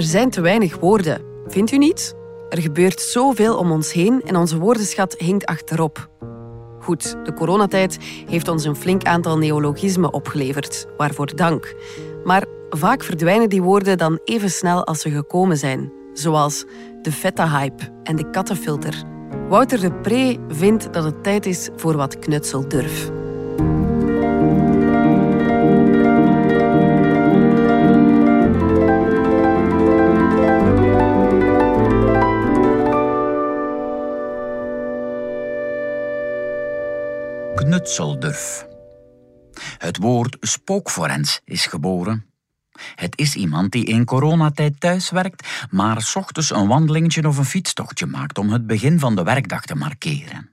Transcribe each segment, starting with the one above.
Er zijn te weinig woorden. Vindt u niet? Er gebeurt zoveel om ons heen en onze woordenschat hinkt achterop. Goed, de coronatijd heeft ons een flink aantal neologismen opgeleverd. Waarvoor dank. Maar vaak verdwijnen die woorden dan even snel als ze gekomen zijn. Zoals de feta-hype en de kattenfilter. Wouter de Pre vindt dat het tijd is voor wat knutseldurf. Knutseldurf. Het woord spookforens is geboren. Het is iemand die in coronatijd thuis werkt, maar s ochtends een wandelingetje of een fietstochtje maakt om het begin van de werkdag te markeren.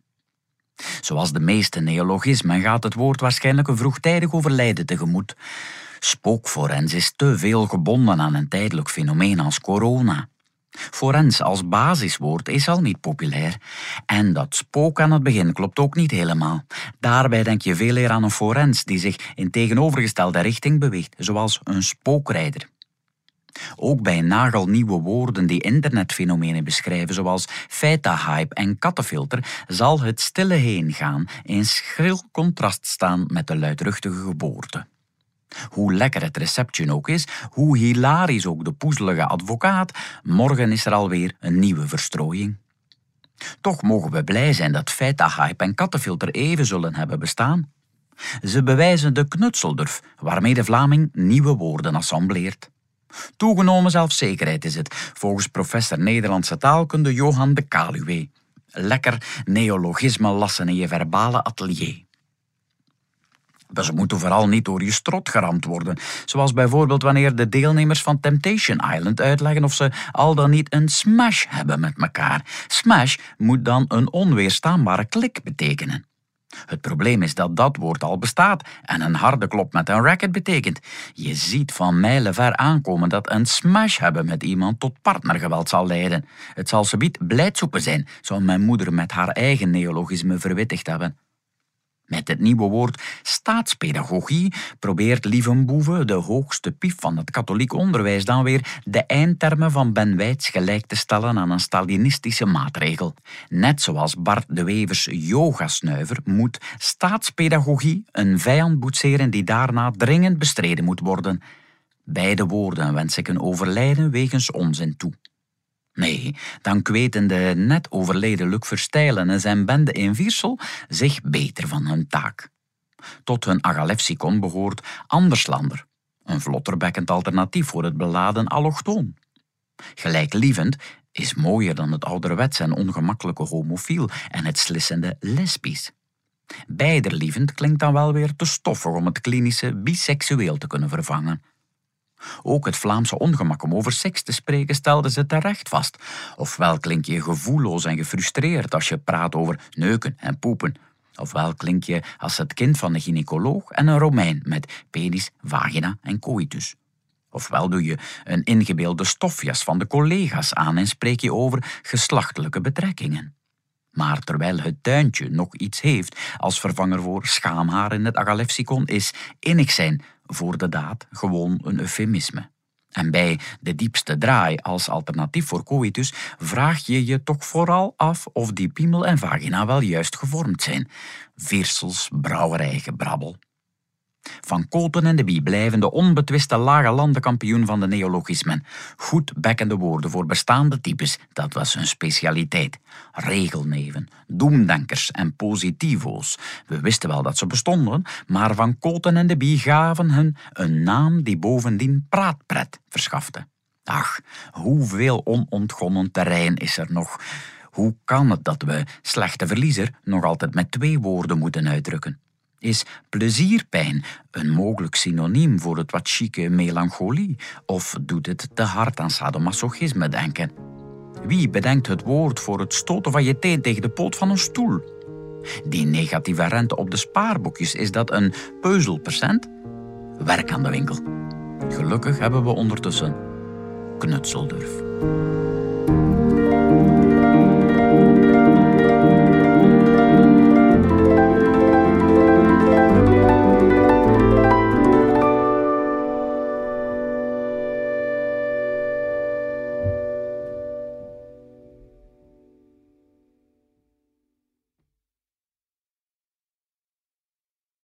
Zoals de meeste neologismen gaat het woord waarschijnlijk een vroegtijdig overlijden tegemoet. Spookforens is te veel gebonden aan een tijdelijk fenomeen als corona. Forens als basiswoord is al niet populair. En dat spook aan het begin klopt ook niet helemaal. Daarbij denk je veel eer aan een forens die zich in tegenovergestelde richting beweegt, zoals een spookrijder. Ook bij nagelnieuwe woorden die internetfenomenen beschrijven, zoals feta-hype en kattenfilter, zal het stille heengaan in schril contrast staan met de luidruchtige geboorte. Hoe lekker het receptje ook is, hoe hilarisch ook de poezelige advocaat, morgen is er alweer een nieuwe verstrooiing. Toch mogen we blij zijn dat feta-hype en kattenfilter even zullen hebben bestaan. Ze bewijzen de knutseldurf waarmee de Vlaming nieuwe woorden assembleert. Toegenomen zelfzekerheid is het, volgens professor Nederlandse taalkunde Johan de Kaluwe. Lekker neologisme lassen in je verbale atelier. Maar ze moeten vooral niet door je strot geramd worden. Zoals bijvoorbeeld wanneer de deelnemers van Temptation Island uitleggen of ze al dan niet een smash hebben met elkaar. Smash moet dan een onweerstaanbare klik betekenen. Het probleem is dat dat woord al bestaat en een harde klop met een racket betekent. Je ziet van mijlenver aankomen dat een smash hebben met iemand tot partnergeweld zal leiden. Het zal subiet blijdsoepen zijn, zou mijn moeder met haar eigen neologisme verwittigd hebben. Met het nieuwe woord staatspedagogie probeert Lievenboeve, de hoogste pief van het katholiek onderwijs, dan weer de eindtermen van Ben Weits gelijk te stellen aan een Stalinistische maatregel. Net zoals Bart de Wevers yogasnuiver moet staatspedagogie een vijand boetseren die daarna dringend bestreden moet worden. Beide woorden wens ik een overlijden wegens onzin toe. Nee, dan kweten de net overleden Luc Verstijlen en zijn bende in Viersel zich beter van hun taak. Tot hun agalefsicon behoort Anderslander, een vlotterbekkend alternatief voor het beladen allochtoon. Gelijklievend is mooier dan het ouderwetse en ongemakkelijke homofiel en het slissende lesbisch. Beiderlievend klinkt dan wel weer te stoffig om het klinische biseksueel te kunnen vervangen. Ook het Vlaamse ongemak om over seks te spreken stelde ze terecht vast. Ofwel klink je gevoelloos en gefrustreerd als je praat over neuken en poepen. Ofwel klink je als het kind van een gynaecoloog en een Romein met penis, vagina en coitus. Ofwel doe je een ingebeelde stofjas van de collega's aan en spreek je over geslachtelijke betrekkingen. Maar terwijl het tuintje nog iets heeft als vervanger voor schaamhaar in het agalefsicon, is innig zijn voor de daad gewoon een eufemisme. En bij de diepste draai als alternatief voor coitus vraag je je toch vooral af of die piemel en vagina wel juist gevormd zijn. Veersels brouwerijgebrabbel. Van Koten en de Bie blijven de onbetwiste lage landenkampioen van de neologismen. Goed bekkende woorden voor bestaande types, dat was hun specialiteit. Regelneven, doemdenkers en positivo's. We wisten wel dat ze bestonden, maar Van Koten en de Bie gaven hun een naam die bovendien praatpret verschafte. Ach, hoeveel onontgonnen terrein is er nog? Hoe kan het dat we, slechte verliezer, nog altijd met twee woorden moeten uitdrukken? Is plezierpijn een mogelijk synoniem voor het wat chique melancholie? Of doet het te hard aan sadomasochisme denken? Wie bedenkt het woord voor het stoten van je teen tegen de poot van een stoel? Die negatieve rente op de spaarboekjes, is dat een peuzelpercent? Werk aan de winkel. Gelukkig hebben we ondertussen knutseldurf.